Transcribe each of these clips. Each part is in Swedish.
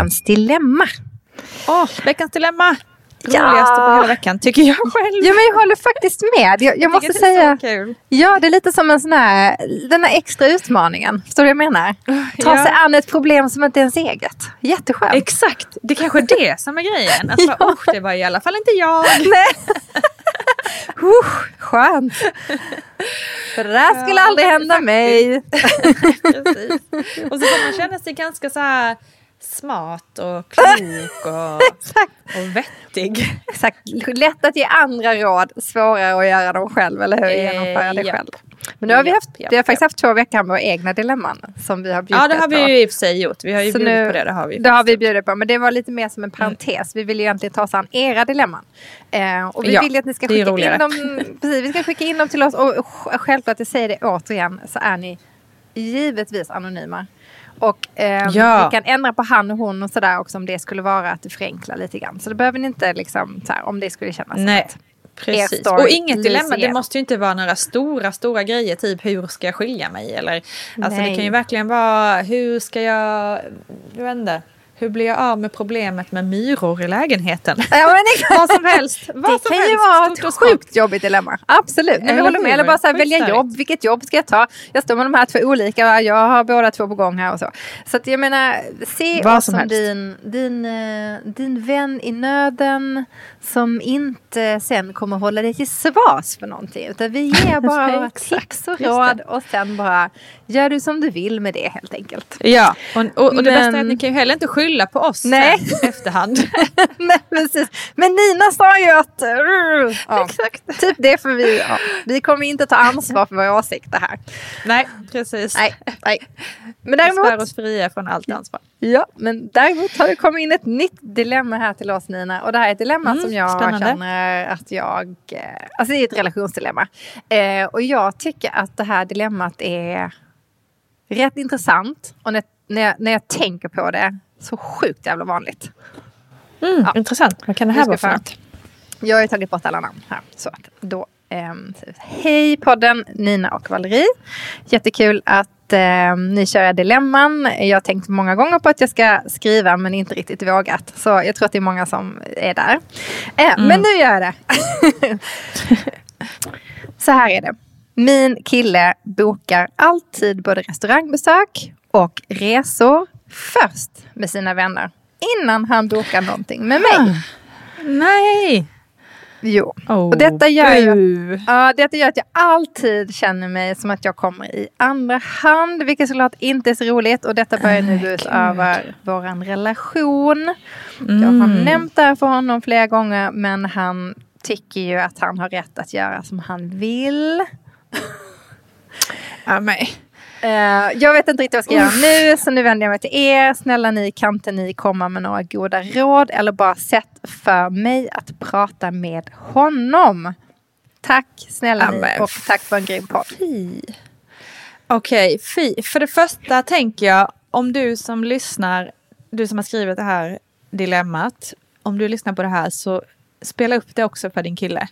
Veckans dilemma. Åh, veckans dilemma! Ja. Roligaste på hela veckan tycker jag själv. Ja, men jag håller faktiskt med. Jag, jag måste det är säga, så kul. ja det är lite som en sån här, den här extra utmaningen. Förstår du vad jag menar? Ta Ja. sig an ett problem som inte är ens eget. Jätteskönt. Exakt, det kanske är det som är grejen. Att Ja. bara, "Usch, det var i alla fall inte jag. Nej. Usch, skönt. För det där skulle Ja, aldrig hända mig. Precis. Och så får man känna sig ganska så här smart och klok och, och vettig. Exakt. Lätt att ge andra råd, svårare att göra dem själv, eller hur? Eh, Genomföra det japp. själv. Men nu har vi, haft, japp, vi har faktiskt haft två veckor med våra egna dilemman som vi har bjudit Ja, det har vi på. ju i och för sig gjort. Vi har ju Så bjudit nu- på det. Det har vi. Det har vi bjudit på, men det var lite mer som en parentes. Vi vill ju egentligen ta oss an era dilemman. Eh, och vi Ja, vill ju att ni ska det skicka in, dem, precis, vi ska skicka in dem till oss. Och sj- självklart, jag säger det återigen, så är ni givetvis anonyma. Och eh, Ja. vi kan ändra på han och hon och sådär också om det skulle vara att det förenklar lite grann. Så det behöver ni inte liksom, så här, om det skulle kännas Nej. att Precis. Och inget dilemma, det måste ju inte vara några stora, stora grejer, typ hur ska jag skilja mig? Eller, alltså det kan ju verkligen vara hur ska jag, jag vet inte, hur blir jag av med problemet med myror i lägenheten? Ja, men det, Vad som helst. Vad det som kan ju helst, vara stort ett sjukt jobbigt dilemma. Absolut. Men jag Eller håller med. Eller bara så här, välja jobb. Vilket jobb ska jag ta? Jag står med de här två olika. Jag har båda två på gång här och så. Så att jag menar, se Vad som som helst. din, din, eh, din vän i nöden som inte sen kommer hålla dig till svars för någonting. Utan vi ger bara tips och det. råd och sen bara gör du som du vill med det helt enkelt. Ja, och, och, och det Men- bästa är att ni kan ju heller inte skylla på oss Nej. sen, efterhand. Nej, precis. Men Nina sa ju att... Ja, Exakt. Typ det får vi... Ja. Vi kommer inte ta ansvar för våra åsikter här. Nej, precis. Nej, nej. Men Vi svär däremot, oss fria från allt ansvar. ja, men däremot har det kommit in ett nytt dilemma här till oss Nina. Och det här är ett dilemma Mm, som jag spännande. känner att jag... eh, Alltså det är ett relationsdilemma. Eh, och jag tycker att det här dilemmat är rätt intressant. Och när, när, jag, när jag tänker på det, så sjukt jävla vanligt. Mm, Ja. Intressant. Vad kan det här vara för något? Jag har ju tagit bort alla namn här. Så att då, ehm, hej podden Nina och Valerie. Jättekul att ehm, ni kör dilemman. Jag har tänkt många gånger på att jag ska skriva men inte riktigt vågat. Så jag tror att det är många som är där. Eh, Men nu gör jag det. Så här är det. Min kille bokar alltid både restaurangbesök och resor först med sina vänner. Innan han bokar någonting med mig. Nej! Jo. Oh, Och detta gör ju. Ja, detta gör att jag alltid känner mig som att jag kommer i andra hand, vilket såklart inte är så roligt. Och detta börjar nu gå ut över vår relation. Jag har Mm. nämnt det här för honom flera gånger, men han tycker ju att han har rätt att göra som han vill. Ja, men. Eh, jag vet inte riktigt vad jag ska göra nu, så nu vänder jag mig till er. Snälla ni, kan inte ni komma med några goda råd eller bara sätt för mig att prata med honom? Tack snälla Ja, ni och tack för en grym podd. Okej, fy. För det första tänker jag, om du som lyssnar, du som har skrivit det här dilemmat, om du lyssnar på det här så spela upp det också för din kille.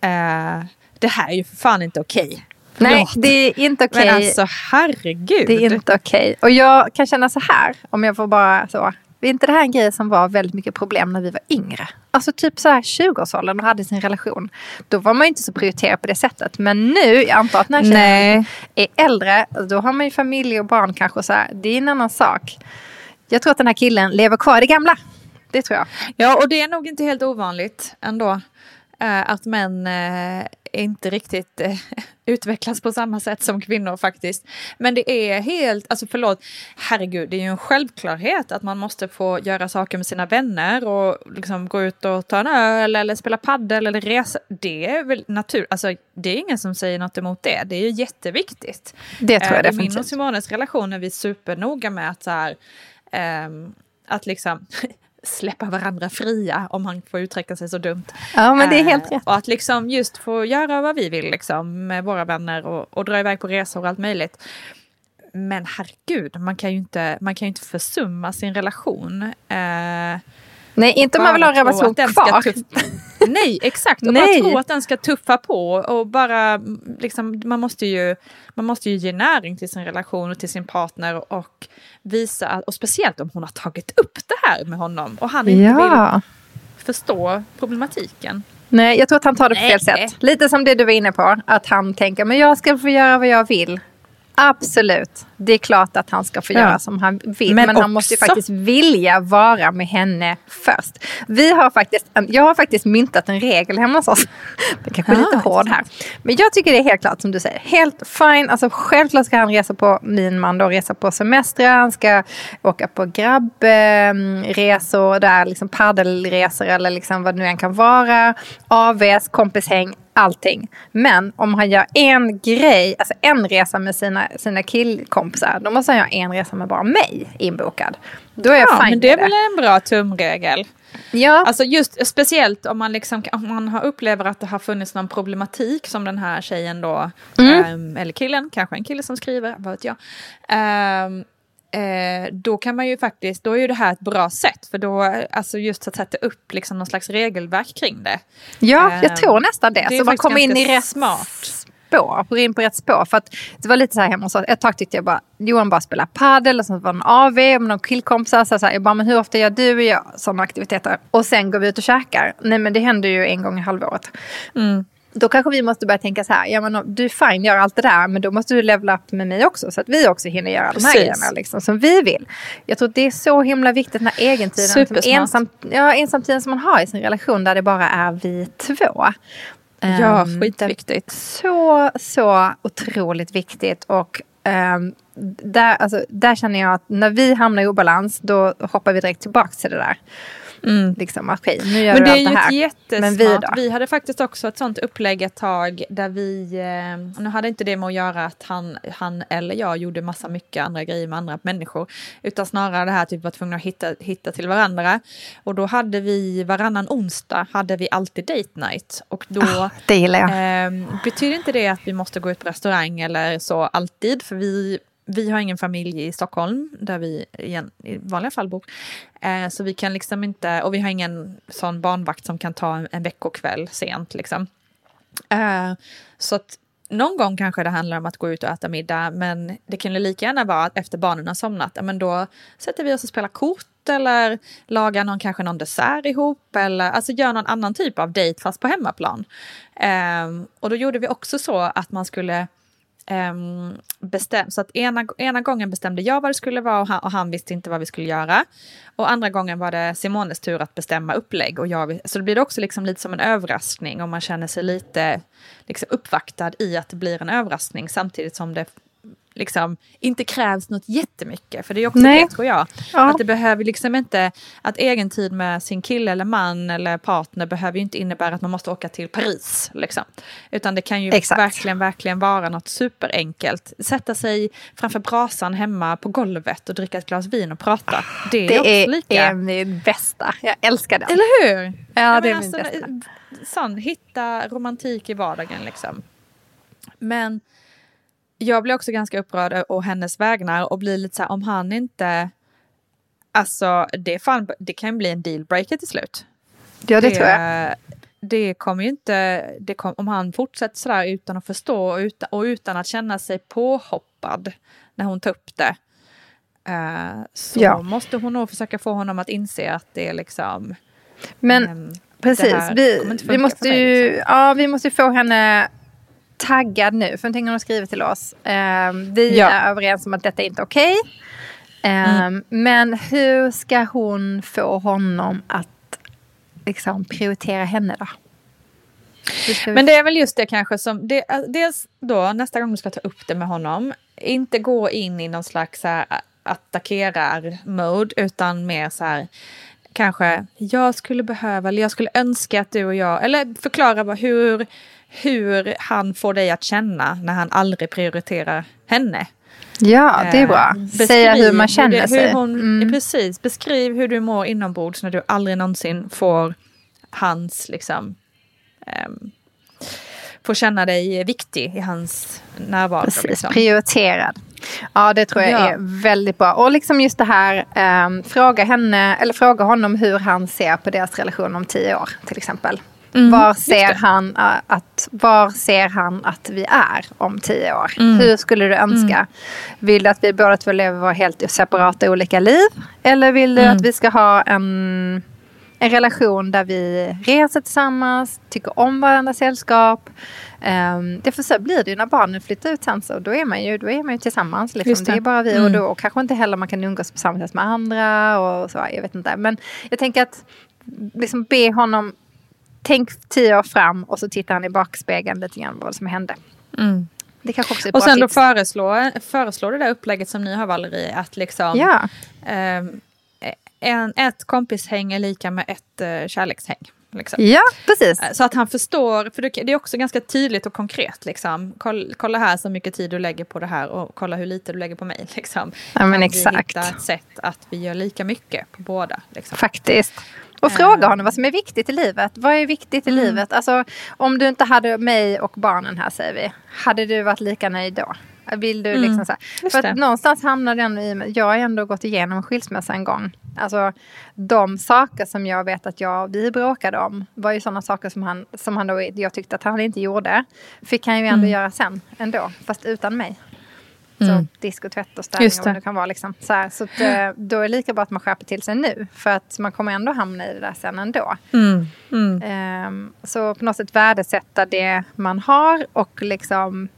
Eh, det här är ju för fan inte okej. Nej, Förlåt. det är inte okej. Men alltså herregud. Det är inte okej. Och jag kan känna så här, om jag får bara så. Är inte det här en grej som var väldigt mycket problem när vi var yngre? Alltså typ så här 20-årsåldern och hade sin relation. Då var man ju inte så prioriterad på det sättet. Men nu, jag antar att när tjejen Nej. är äldre, då har man ju familj och barn kanske så här. Det är en annan sak. Jag tror att den här killen lever kvar i det gamla. Det tror jag. Ja, och det är nog inte helt ovanligt ändå. Eh, att män eh, inte riktigt eh, utvecklas på samma sätt som kvinnor faktiskt. Men det är helt, alltså förlåt, herregud, det är ju en självklarhet att man måste få göra saker med sina vänner och liksom gå ut och ta en öl eller spela paddel eller resa. Det är väl naturligt, alltså det är ingen som säger något emot det. Det är ju jätteviktigt. Det tror jag eh, definitivt. I min och Simones relation är vi supernoga med att så här, ehm, att liksom släppa varandra fria, om han får uttrycka sig så dumt. Ja, men det är helt Eh, rätt. Och att liksom just få göra vad vi vill liksom, med våra vänner och, och dra iväg på resor och allt möjligt. Men herregud, man kan ju inte, man kan inte försumma sin relation. Eh, Nej, inte om man vill ha en relation kvar. Nej, exakt. Och Nej. bara tro att den ska tuffa på och bara liksom, man måste ju, man måste ju ge näring till sin relation och till sin partner och visa, och speciellt om hon har tagit upp det här med honom och han inte vill Ja. förstå problematiken. Nej, jag tror att han tar det på fel Nej. sätt. Lite som det du var inne på. Att han tänker, men jag ska få göra vad jag vill. Absolut. Det är klart att han ska få Ja. göra som han vill. Men, Men han måste faktiskt vilja vara med henne först. Vi har faktiskt, jag har faktiskt myntat en regel hemma hos oss. Det kanske är lite hård här. Men jag tycker det är helt klart som du säger. Helt fine. Alltså självklart ska han resa på, min man då, resa på semester. Han ska åka på grabbresor, där liksom paddelresor eller liksom vad det nu än kan vara. AVs, kompishäng, allting. Men om han gör en grej, alltså en resa med sina, sina killkompisar, då måste han göra en resa med bara mig inbokad. Då är jag Ja, fine men det är väl en bra tumregel. Ja, Alltså just speciellt om man, liksom, om man har upplever att det har funnits någon problematik som den här tjejen då, Mm. ehm, eller killen, kanske en kille som skriver, vad vet jag. Ehm, eh, då kan man ju faktiskt, då är ju det här ett bra sätt, för då, alltså just att sätta upp liksom någon slags regelverk kring det. ja jag Ehm, tror nästan det. det så man kommer in i rätt smart. spår. Går in på rätt spår. För att det var lite så här hemma hos oss. Ett tag tyckte jag bara, Johan bara spelar padel och så var det en AV med några killkompisar. Så här, jag bara, men hur ofta gör du och jag sådana aktiviteter? Och sen går vi ut och käkar. Nej men det händer ju en gång i halvåret. Mm. Då kanske vi måste börja tänka så här, ja men du är fine gör allt det där, men då måste du levela upp med mig också, så att vi också hinner göra de här grejerna liksom, som vi vill. Jag tror att det är så himla viktigt den här egentiden, som ensam, ja, ensamtiden som man har i sin relation, där det bara är vi två. Ja, Ehm, skitviktigt. så, så otroligt viktigt. Och ehm, där, alltså, där känner jag att när vi hamnar i obalans, då hoppar vi direkt tillbaka till det där. Mm. Liksom, okej, nu gör Men det är ju det här. jättesmart. Men vi då? Vi hade faktiskt också ett sånt upplägg ett tag där vi, eh, nu hade inte det med att göra att han, han eller jag gjorde massa mycket andra grejer med andra människor, utan snarare det här typ var tvungna att hitta, hitta till varandra. Och då hade vi varannan onsdag hade vi alltid date night och då Ah, det gillar jag. Ehm, betyder inte det att vi måste gå ut på restaurang eller så alltid? För vi, vi har ingen familj i Stockholm där vi igen, i vanliga fall bor. Eh, så vi kan liksom inte, och vi har ingen sån barnvakt som kan ta en, en veckokväll sent liksom. Eh, så att någon gång kanske det handlar om att gå ut och äta middag, men det kan ju lika gärna vara att efter barnen har somnat, men då sätter vi oss och spelar kort eller lagar någon, kanske någon dessert ihop eller alltså gör någon annan typ av dejt fast på hemmaplan. Ehm, och då gjorde vi också så att man skulle um, så att ena, ena gången bestämde jag vad det skulle vara och han, och han visste inte vad vi skulle göra. Och andra gången var det Simones tur att bestämma upplägg. Och jag, så det blir också liksom lite som en överraskning och man känner sig lite liksom uppvaktad i att det blir en överraskning samtidigt som det liksom inte krävs något jättemycket. För det är också Nej. det tror jag. Ja. Att det behöver liksom inte, att egen tid med sin kille eller man eller partner behöver ju inte innebära att man måste åka till Paris. Liksom. Utan det kan ju Exakt. verkligen, verkligen vara något superenkelt. Sätta sig framför brasan hemma på golvet och dricka ett glas vin och prata. Det är Det också är, lika. är min bästa. Jag älskar den. Eller hur? Ja, Ja, det är men min alltså, bästa. Sån, hitta romantik i vardagen liksom. Men jag blir också ganska upprörd å hennes vägnar och blir lite så här om han inte... Alltså det, fan, det kan bli en dealbreaker till slut. Ja, det tror jag. Det kommer ju inte, det kom, om han fortsätter sådär utan att förstå och utan, och utan att känna sig påhoppad när hon tar upp det. eh, så Ja. måste hon nog försöka få honom att inse att det är liksom... Men ehm, precis, det vi, vi, måste ju, liksom. ja, vi måste ju få henne taggad nu. För tänker hon skriver till oss. Ehm, vi Ja. är överens om att detta inte är okej. Ehm, Men hur ska hon få honom att liksom, prioritera henne då? Men det är väl just det kanske som, det, dels då nästa gång du ska ta upp det med honom, inte gå in i någon slags här, attackerar-mode utan mer så här, kanske jag skulle behöva, eller jag skulle önska att du och jag, eller förklara bara hur, hur han får dig att känna när han aldrig prioriterar henne. Ja, det är bra. Beskriv Säga hur man känner hur det, sig. Hur hon, mm. Precis, beskriv hur du mår inombords när du aldrig någonsin får hans, liksom, um, får känna dig viktig i hans närvaro. Precis, liksom. prioriterad. Ja, det tror jag ja. är väldigt bra. Och liksom just det här, um, fråga henne, eller fråga honom hur han ser på deras relation om tio år, till exempel. Mm, var, ser han uh, att, var ser han att vi är om tio år? Mm. Hur skulle du önska? Mm. Vill du att vi båda två lever våra helt separata olika liv? Eller vill du mm. att vi ska ha en, en relation där vi reser tillsammans, tycker om varandras sällskap? Um, det för så blir det ju när barnen flyttar ut sen så då är man ju, då är man ju tillsammans. Liksom. Det. det. är bara vi och mm. då och kanske inte heller man kan umgås på samma sätt med andra och så. Jag vet inte. Men jag tänker att liksom be honom tänk tio år fram och så tittar han i backspegeln lite grann vad som hände. Mm. Det kanske också är Och sen tips. då föreslå, föreslå det där upplägget som ni har Valerie, att liksom ja. um, en, ett kompishäng är lika med ett uh, kärlekshäng. Liksom. Ja, precis. Eh, så att han förstår, för det är också ganska tydligt och konkret. Liksom. Kolla, här så mycket tid du lägger på det här och kolla hur lite du lägger på mig. Liksom. Ja, men exakt. Vi hitta ett sätt att vi gör lika mycket på båda. Liksom. Faktiskt. Och fråga honom vad som är viktigt i livet. Vad är viktigt i mm. livet? Alltså, om du inte hade mig och barnen här säger vi. Hade du varit lika nöjd då? Vill du liksom mm, så För att någonstans hamnar den i, jag har ändå gått igenom skilsmässa en gång. Alltså de saker som jag vet att jag, vi bråkade om var ju sådana saker som han, som han då, jag tyckte att han inte gjorde. Fick han ju ändå mm. göra sen ändå, fast utan mig. Mm. Så disk och tvätt och städning och vad det kan vara. Liksom. Så, här, så att, eh, då är det lika bra att man skärper till sig nu. För att man kommer ändå hamna i det där sen ändå. Mm. Mm. Um, så på något sätt värdesätta det man har och liksom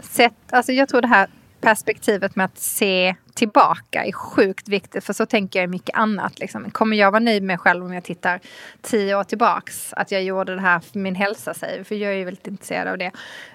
sätt, alltså jag tror det här perspektivet med att se tillbaka är sjukt viktigt. För så tänker jag i mycket annat. Liksom. Kommer jag vara nöjd med mig själv om jag tittar tio år tillbaks? Att jag gjorde det här för min hälsa säger För jag är ju väldigt intresserad av det.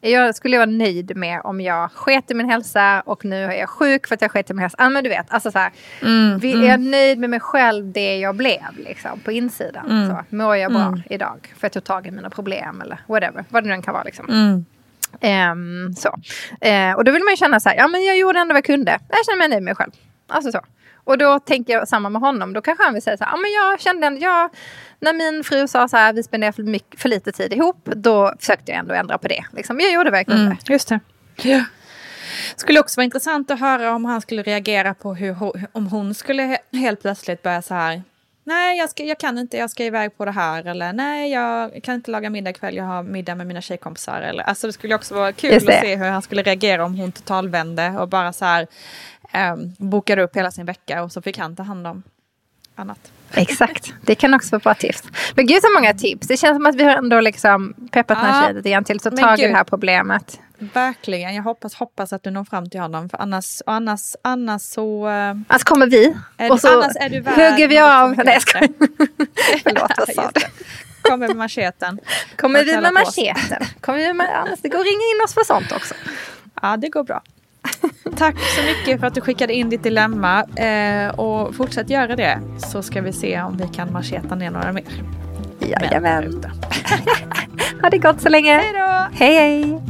Jag skulle vara nöjd med om jag sket i min hälsa och nu är jag sjuk för att jag sket i min hälsa. Ah, men du vet, alltså så här, mm, är jag mm. nöjd med mig själv det jag blev liksom, på insidan? Mm. Så, mår jag bra mm. idag? För att jag tog tag i mina problem eller whatever. Vad det nu kan vara. Liksom. Um, så. Uh, och då vill man ju känna så här, ja men jag gjorde ändå vad jag kunde. Jag känner mig nöjd med mig själv. Alltså så. Och då tänker jag samma med honom. Då kanske han vill säga så här, ja men jag kände ändå, jag, när min fru sa så här, vi spenderar för, mycket, för lite tid ihop, då försökte jag ändå ändra på det. Liksom, jag gjorde vad jag kunde. Mm, just det. Ja. Skulle också vara intressant att höra om han skulle reagera på hur, om hon skulle helt plötsligt börja så här, nej jag, ska, jag kan inte, jag ska iväg på det här eller nej jag kan inte laga middag ikväll, jag har middag med mina tjejkompisar. Eller, alltså det skulle också vara kul att se hur han skulle reagera om hon totalvände och bara så här um, bokade upp hela sin vecka och så fick han ta hand om annat. Exakt, det kan också vara bra tips. Men gud så många tips. Det känns som att vi har ändå liksom peppat ja, den här tjejen lite grann till att ta tag i det här problemet. Verkligen, jag hoppas, hoppas att du når fram till honom. För annars, annars, annars så... Uh, annars kommer vi. Är och så annars är du hugger vi av. Nej jag skojar. Förlåt, jag sa det. Kommer med macheten. Kommer vi med macheten. Kommer vi med, annars det går att ringa in oss för sånt också. Ja, det går bra. Tack så mycket för att du skickade in ditt dilemma. Eh, och fortsätt göra det så ska vi se om vi kan macheta ner några mer. Jajamän. ha det gott så länge. Hej då. Hej hej.